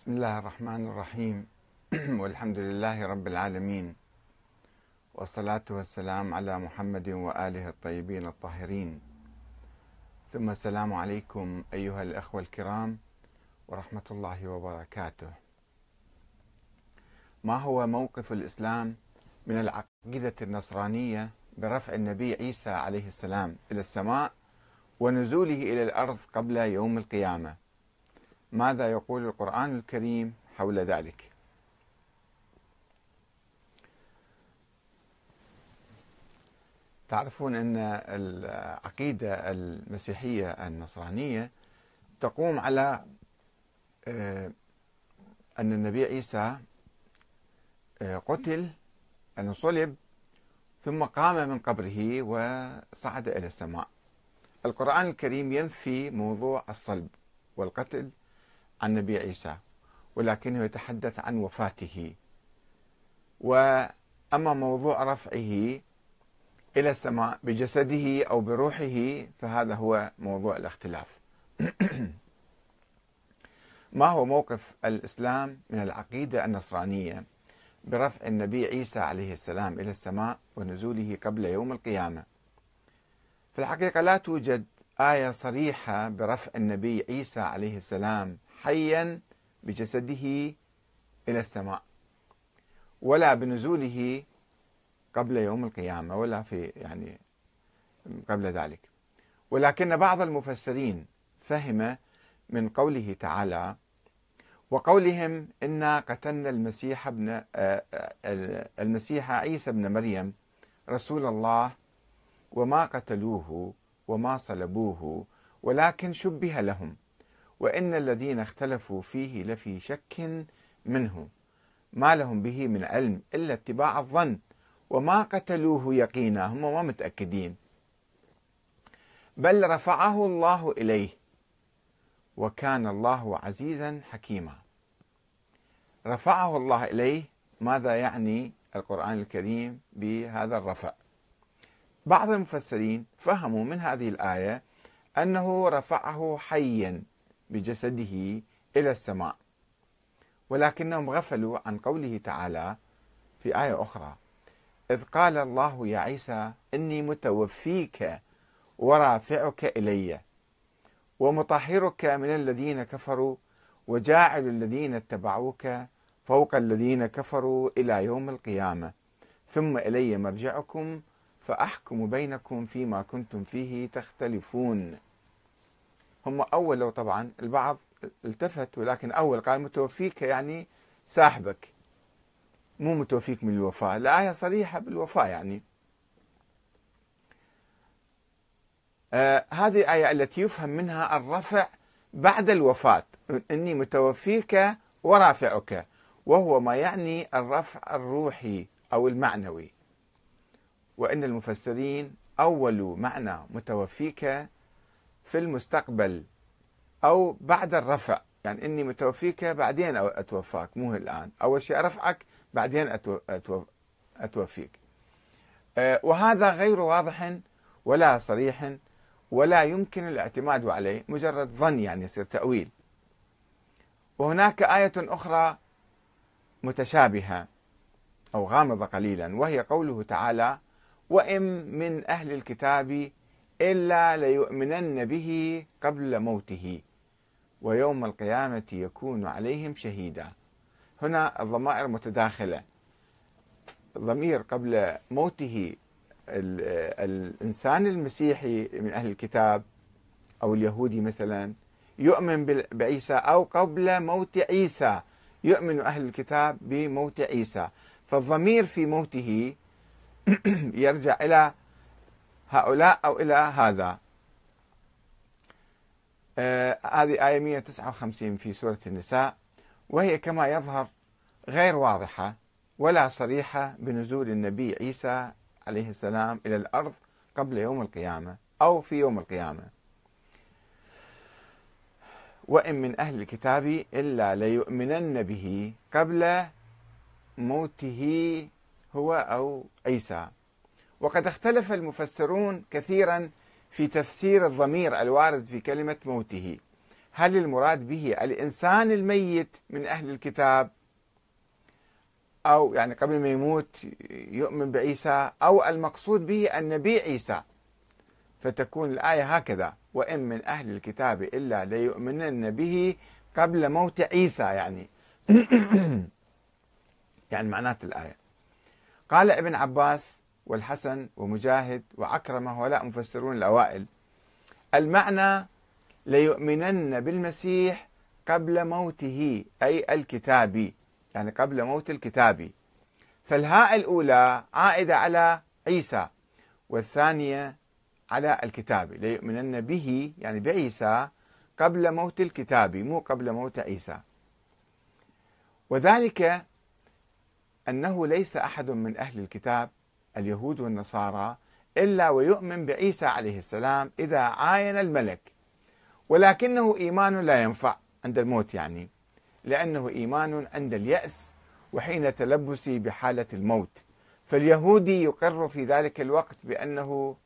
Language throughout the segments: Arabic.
بسم الله الرحمن الرحيم. والحمد لله رب العالمين. والصلاة والسلام على محمد وآله الطيبين الطاهرين. ثم السلام عليكم أيها الأخوة الكرام ورحمة الله وبركاته. ما هو موقف الإسلام من العقيدة النصرانية برفع النبي عيسى عليه السلام إلى السماء ونزوله إلى الأرض قبل يوم القيامة؟ ماذا يقول القرآن الكريم حول ذلك؟ تعرفون أن العقيدة المسيحية النصرانية تقوم على آه، أن النبي عيسى آه، قتل أن صلب ثم قام من قبره وصعد إلى السماء. القرآن الكريم ينفي موضوع الصلب والقتل عن النبي عيسى ولكنه يتحدث عن وفاته. وأما موضوع رفعه إلى السماء بجسده أو بروحه فهذا هو موضوع الاختلاف. ما هو موقف الإسلام من العقيدة النصرانية برفع النبي عيسى عليه السلام إلى السماء ونزوله قبل يوم القيامة؟ في الحقيقة لا توجد آية صريحة برفع النبي عيسى عليه السلام حيا بجسده إلى السماء ولا بنزوله قبل يوم القيامة ولا في يعني قبل ذلك. ولكن بعض المفسرين فهم من قوله تعالى وقولهم إنا قتلنا المسيح ابن آه، آه، المسيح عيسى ابن مريم رسول الله وما قتلوه وما صلبوه ولكن شبه لهم. وإن الذين اختلفوا فيه لفي شك منه ما لهم به من علم إلا اتباع الظن وما قتلوه يقينا هم ما متأكدين. بل رفعه الله إليه وكان الله عزيزا حكيما. رفعه الله إليه ماذا يعني القرآن الكريم بهذا الرفع؟ بعض المفسرين فهموا من هذه الآية أنه رفعه حيا بجسده إلى السماء. ولكنهم غفلوا عن قوله تعالى في آية أخرى إذ قال الله يا عيسى إني متوفيك ورافعك إلي ومطهرك من الذين كفروا وجاعل الذين اتبعوك فوق الذين كفروا إلى يوم القيامة ثم إلي مرجعكم فأحكم بينكم فيما كنتم فيه تختلفون. هم أولوا طبعا البعض التفت ولكن أول قال متوفيك يعني ساحبك مو متوفيك من الوفاة الآية صريحة بالوفاة يعني. آه هذه الآية التي يفهم منها الرفع بعد الوفاة. إني متوفيك ورافعك وهو ما يعني الرفع الروحي أو المعنوي. وإن المفسرين أولوا معنى متوفيك في المستقبل أو بعد الرفع. يعني إني متوفيك بعدين أتوفاك مو الآن. أول شيء أرفعك بعدين أتوفيك. آه، وهذا غير واضح ولا صريح ولا يمكن الاعتماد عليه مجرد ظن يعني يصير تأويل. وهناك آية أخرى متشابهة أو غامضة قليلا وهي قوله تعالى وإن من أهل الكتاب إلا ليؤمنن به قبل موته ويوم القيامة يكون عليهم شهيدا. هنا الضمائر متداخلة. ضمير قبل موته الإنسان المسيحي من أهل الكتاب أو اليهودي مثلا يؤمن بعيسى أو قبل موت عيسى. يؤمن أهل الكتاب بموت عيسى. فالضمير في موته يرجع إلى هؤلاء أو إلى هذا. آه هذه آية 159 في سورة النساء. وهي كما يظهر غير واضحة ولا صريحة بنزول النبي عيسى عليه السلام إلى الأرض قبل يوم القيامة أو في يوم القيامة. وإن من أهل الكتاب إلا ليؤمنن به قبل موته هو أو عيسى. وقد اختلف المفسرون كثيرا في تفسير الضمير الوارد في كلمة موته. هل المراد به الإنسان الميت من أهل الكتاب؟ أو يعني قبل ما يموت يؤمن بعيسى؟ أو المقصود به النبي عيسى؟ فتكون الآية هكذا وإن من أهل الكتاب إلا ليؤمنن به قبل موت عيسى يعني. يعني معنات الآية. قال ابن عباس والحسن ومجاهد وعكرمة هؤلاء مفسرون الأوائل. المعنى ليؤمنن بالمسيح قبل موته أي الكتابي يعني قبل موت الكتابي فالهاء الأولى عائدة على عيسى والثانية على الكتابي ليؤمنن به يعني بعيسى قبل موت الكتابي مو قبل موت عيسى. وذلك أنه ليس أحد من أهل الكتاب. اليهود والنصارى إلا ويؤمن بعيسى عليه السلام إذا عاين الملك. ولكنه إيمان لا ينفع عند الموت يعني لأنه إيمان عند اليأس وحين تلبسه بحالة الموت. فاليهودي يقر في ذلك الوقت بأنه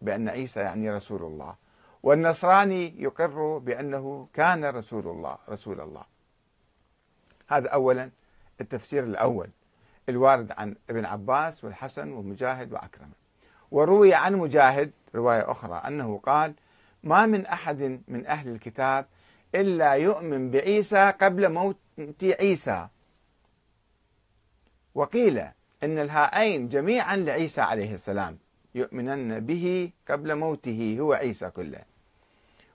بأن عيسى يعني رسول الله. والنصراني يقر بأنه كان رسول الله رسول الله. هذا أولا التفسير الأول. الوارد عن ابن عباس والحسن ومجاهد وعكرمة وروي عن مجاهد رواية أخرى أنه قال ما من أحد من أهل الكتاب إلا يؤمن بعيسى قبل موت عيسى. وقيل إن الهائين جميعا لعيسى عليه السلام يؤمنن به قبل موته هو عيسى كله.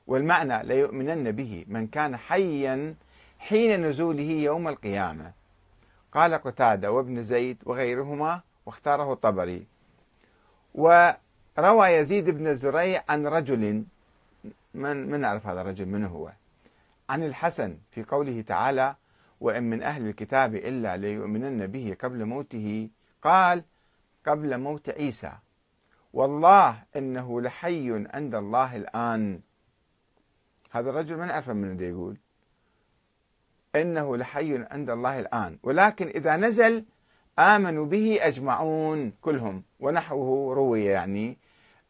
والمعنى ليؤمنن به من كان حيا حين نزوله يوم القيامة. قال قتادة وابن زيد وغيرهما واختاره الطبري. وروى يزيد بن زريع عن رجل من من نعرف هذا الرجل؟ من هو؟ عن الحسن في قوله تعالى وإن من أهل الكتاب إلا ليؤمنن به قبل موته. قال قبل موت عيسى. والله إنه لحي عند الله الآن. هذا الرجل من نعرف من يقول؟ إنه لحي عند الله الآن. ولكن إذا نزل آمنوا به أجمعون كلهم. ونحوه روي يعني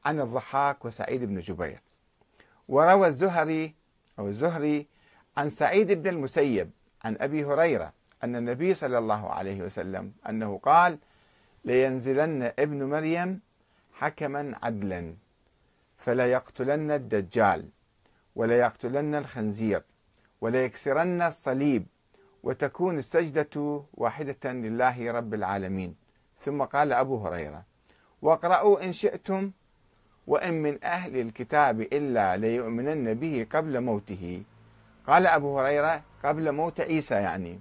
عن الضحاك وسعيد بن جبير. وروى الزهري أو الزهري عن سعيد بن المسيب عن أبي هريرة أن النبي صلى الله عليه وسلم أنه قال لينزلن ابن مريم حكما عدلا فلا يقتلن الدجال ولا يقتلن الخنزير. ولا يكسرن الصليب وتكون السجدة واحدة لله رب العالمين. ثم قال أبو هريرة واقرأوا إن شئتم وإن من أهل الكتاب إلا ليؤمنن به قبل موته. قال أبو هريرة قبل موت عيسى يعني.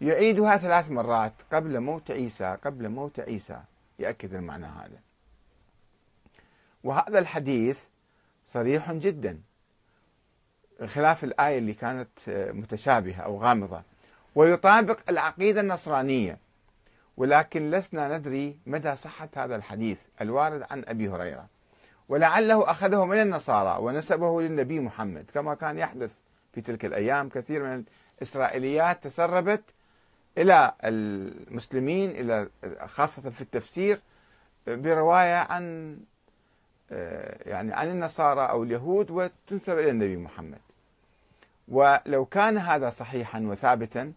يعيدها ثلاث مرات قبل موت عيسى قبل موت عيسى. يأكد المعنى هذا. وهذا الحديث صريح جدا. خلاف الآية اللي كانت متشابهة أو غامضة. ويطابق العقيدة النصرانية. ولكن لسنا ندري مدى صحة هذا الحديث الوارد عن أبي هريرة. ولعله أخذه من النصارى ونسبه للنبي محمد. كما كان يحدث في تلك الأيام كثير من الإسرائيليات تسربت إلى المسلمين إلى خاصة في التفسير برواية عن يعني عن النصارى أو اليهود وتنسب إلى النبي محمد. ولو كان هذا صحيحا وثابتا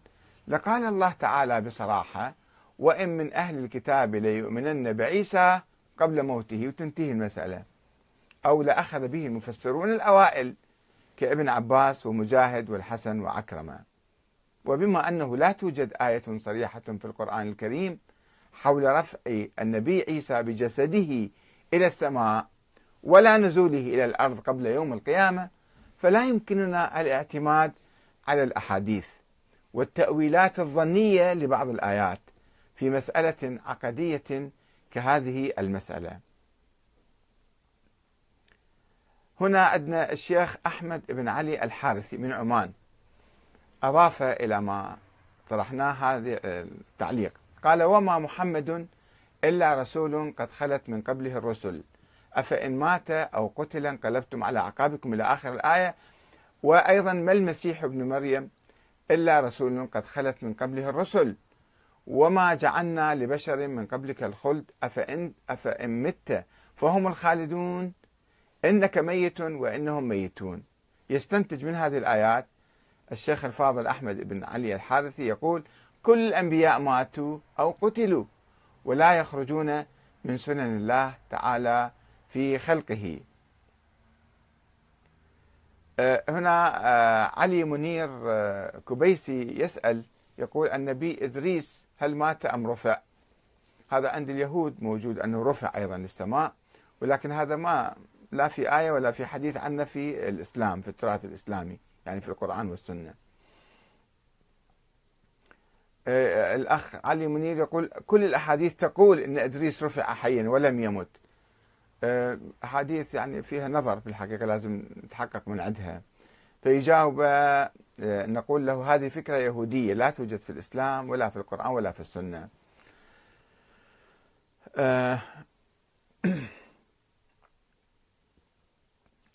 لقال الله تعالى بصراحة وإن من أهل الكتاب ليؤمنن بعيسى قبل موته وتنتهي المسألة. أو لأخذ به المفسرون الأوائل كابن عباس ومجاهد والحسن وعكرمة. وبما أنه لا توجد آية صريحة في القرآن الكريم حول رفع النبي عيسى بجسده إلى السماء ولا نزوله إلى الأرض قبل يوم القيامة فلا يمكننا الاعتماد على الأحاديث والتأويلات الظنية لبعض الآيات في مسألة عقدية كهذه المسألة. هنا عندنا الشيخ أحمد بن علي الحارثي من عمان. أضاف إلى ما طرحناه هذا التعليق. قال وما محمد إلا رسول قد خلت من قبله الرسل. أفإن مات أو قتل انقلبتم على أعقابكم إلى آخر الآية. وأيضا ما المسيح ابن مريم إلا رسول قد خلت من قبله الرسل. وما جعلنا لبشر من قبلك الخلد. أفإن, أفإن مت فهم الخالدون. إنك ميت وإنهم ميتون. يستنتج من هذه الآيات الشيخ الفاضل أحمد بن علي الحارثي يقول كل الأنبياء ماتوا أو قتلوا ولا يخرجون من سنن الله تعالى في خلقه. آه، هنا آه، علي منير آه، كبيسي يسأل يقول النبي إدريس هل مات أم رفع؟ هذا عند اليهود موجود أنه رفع أيضا للسماء ولكن هذا ما لا في آية ولا في حديث عنه في الإسلام في التراث الإسلامي يعني في القرآن والسنة. الأخ علي منير يقول كل الأحاديث تقول أن إدريس رفع حيا ولم يمت. أحاديث يعني فيها نظر في الحقيقة لازم نتحقق من عندها. فيجاوب آه، نقول له هذه فكرة يهودية لا توجد في الإسلام ولا في القرآن ولا في السنة. آه،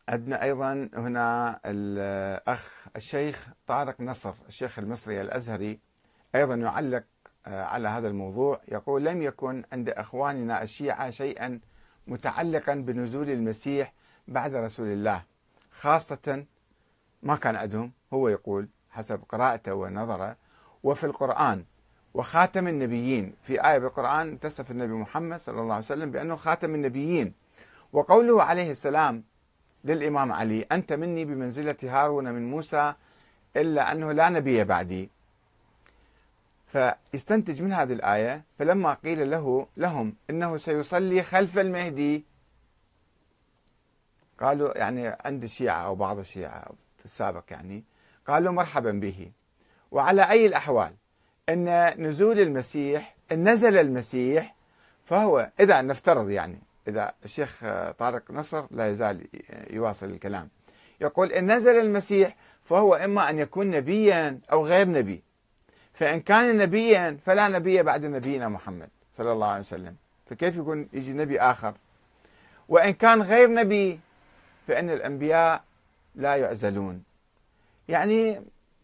عندنا أيضا هنا الأخ الشيخ طارق نصر الشيخ المصري الأزهري أيضا يعلق آه، على هذا الموضوع. يقول لم يكن عند أخواننا الشيعة شيئا متعلقا بنزول المسيح بعد رسول الله. خاصة ما كان عندهم هو يقول حسب قراءته ونظره وفي القرآن. وخاتم النبيين في آية بالقرآن تصف النبي محمد صلى الله عليه وسلم بأنه خاتم النبيين. وقوله عليه السلام للإمام علي أنت مني بمنزلة هارون من موسى إلا أنه لا نبي بعدي. فيستنتج من هذه الآية فلما قيل له لهم إنه سيصلي خلف المهدي. قالوا يعني عند الشيعة أو بعض الشيعة في السابق يعني قالوا مرحبا به. وعلى أي الأحوال أن نزول المسيح إن نزل المسيح فهو إذا نفترض يعني إذا الشيخ طارق نصر لا يزال يواصل الكلام يقول إن نزل المسيح فهو إما أن يكون نبيا أو غير نبي. فإن كان نبيا فلا نبي بعد نبينا محمد صلى الله عليه وسلم. فكيف يكون يجي نبي آخر؟ وإن كان غير نبي فإن الأنبياء لا يعزلون. يعني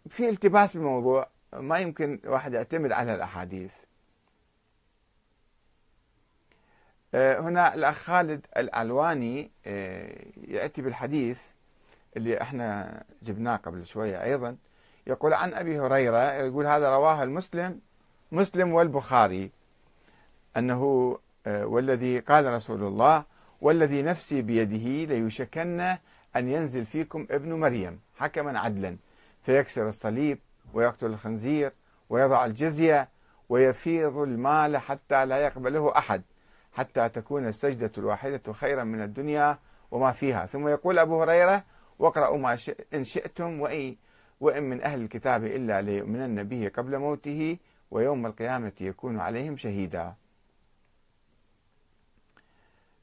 في التباس بالموضوع ما يمكن واحد يعتمد على الأحاديث. آه، هنا الأخ خالد الألواني آه، يأتي بالحديث اللي إحنا جبناه قبل شوية أيضا. يقول عن أبي هريرة يقول هذا رواه المسلم مسلم والبخاري أنه آه، والذي قال رسول الله والذي نفسي بيده ليشكن أن ينزل فيكم ابن مريم حكما عدلا فيكسر الصليب ويقتل الخنزير ويضع الجزية ويفيض المال حتى لا يقبله أحد حتى تكون السجدة الواحدة خيرا من الدنيا وما فيها. ثم يقول أبو هريرة واقرأوا ما إن شئتم وإن وإن من أهل الكتاب إلا ليؤمنن به قبل موته ويوم القيامة يكون عليهم شهيدا.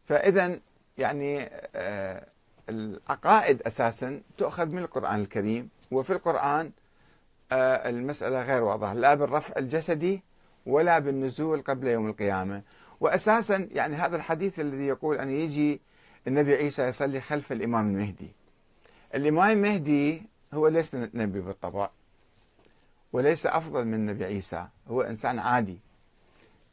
فإذا يعني آه، العقائد أساسا تؤخذ من القرآن الكريم وفي القرآن آه، المسألة غير واضحة لا بالرفع الجسدي ولا بالنزول قبل يوم القيامة. وأساسا يعني هذا الحديث الذي يقول أن يجي النبي عيسى يصلي خلف الإمام المهدي. الإمام المهدي هو ليس نبي بالطبع وليس أفضل من نبي عيسى هو إنسان عادي.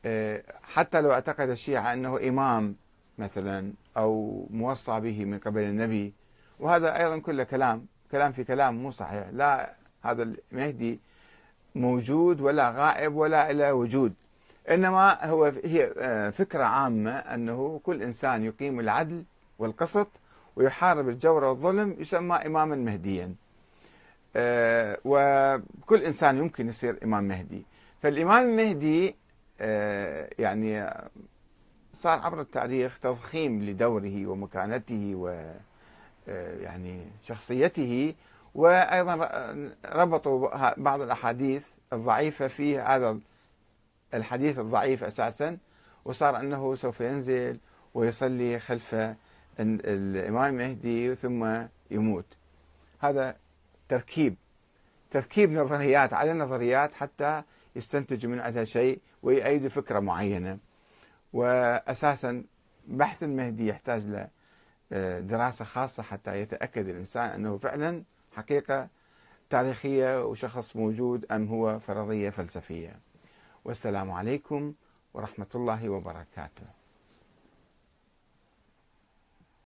آه، حتى لو اعتقد الشيعة أنه إمام مثلا أو موصى به من قبل النبي وهذا أيضا كله كلام كلام في كلام مو صحيح. لا هذا المهدي موجود ولا غائب ولا له وجود. إنما هو هي آه، فكرة عامة أنه كل إنسان يقيم العدل والقسط ويحارب الجور والظلم يسمى إماما مهديا. وكل إنسان يمكن يصير إمام مهدي. فالإمام المهدي آه، يعني صار عبر التاريخ تضخيم لدوره ومكانته و آه، يعني شخصيته وأيضا ربطوا بعض الأحاديث الضعيفة في هذا الحديث الضعيف أساسا وصار أنه سوف ينزل ويصلي خلف الإمام المهدي ثم يموت. هذا تركيب. تركيب نظريات على نظريات حتى يستنتج من عندها شيء ويأيد فكرة معينة. وأساسا بحث المهدي يحتاج له آه، دراسة خاصة حتى يتأكد الإنسان أنه فعلا حقيقة تاريخية وشخص موجود أم هو فرضية فلسفية. والسلام عليكم ورحمة الله وبركاته.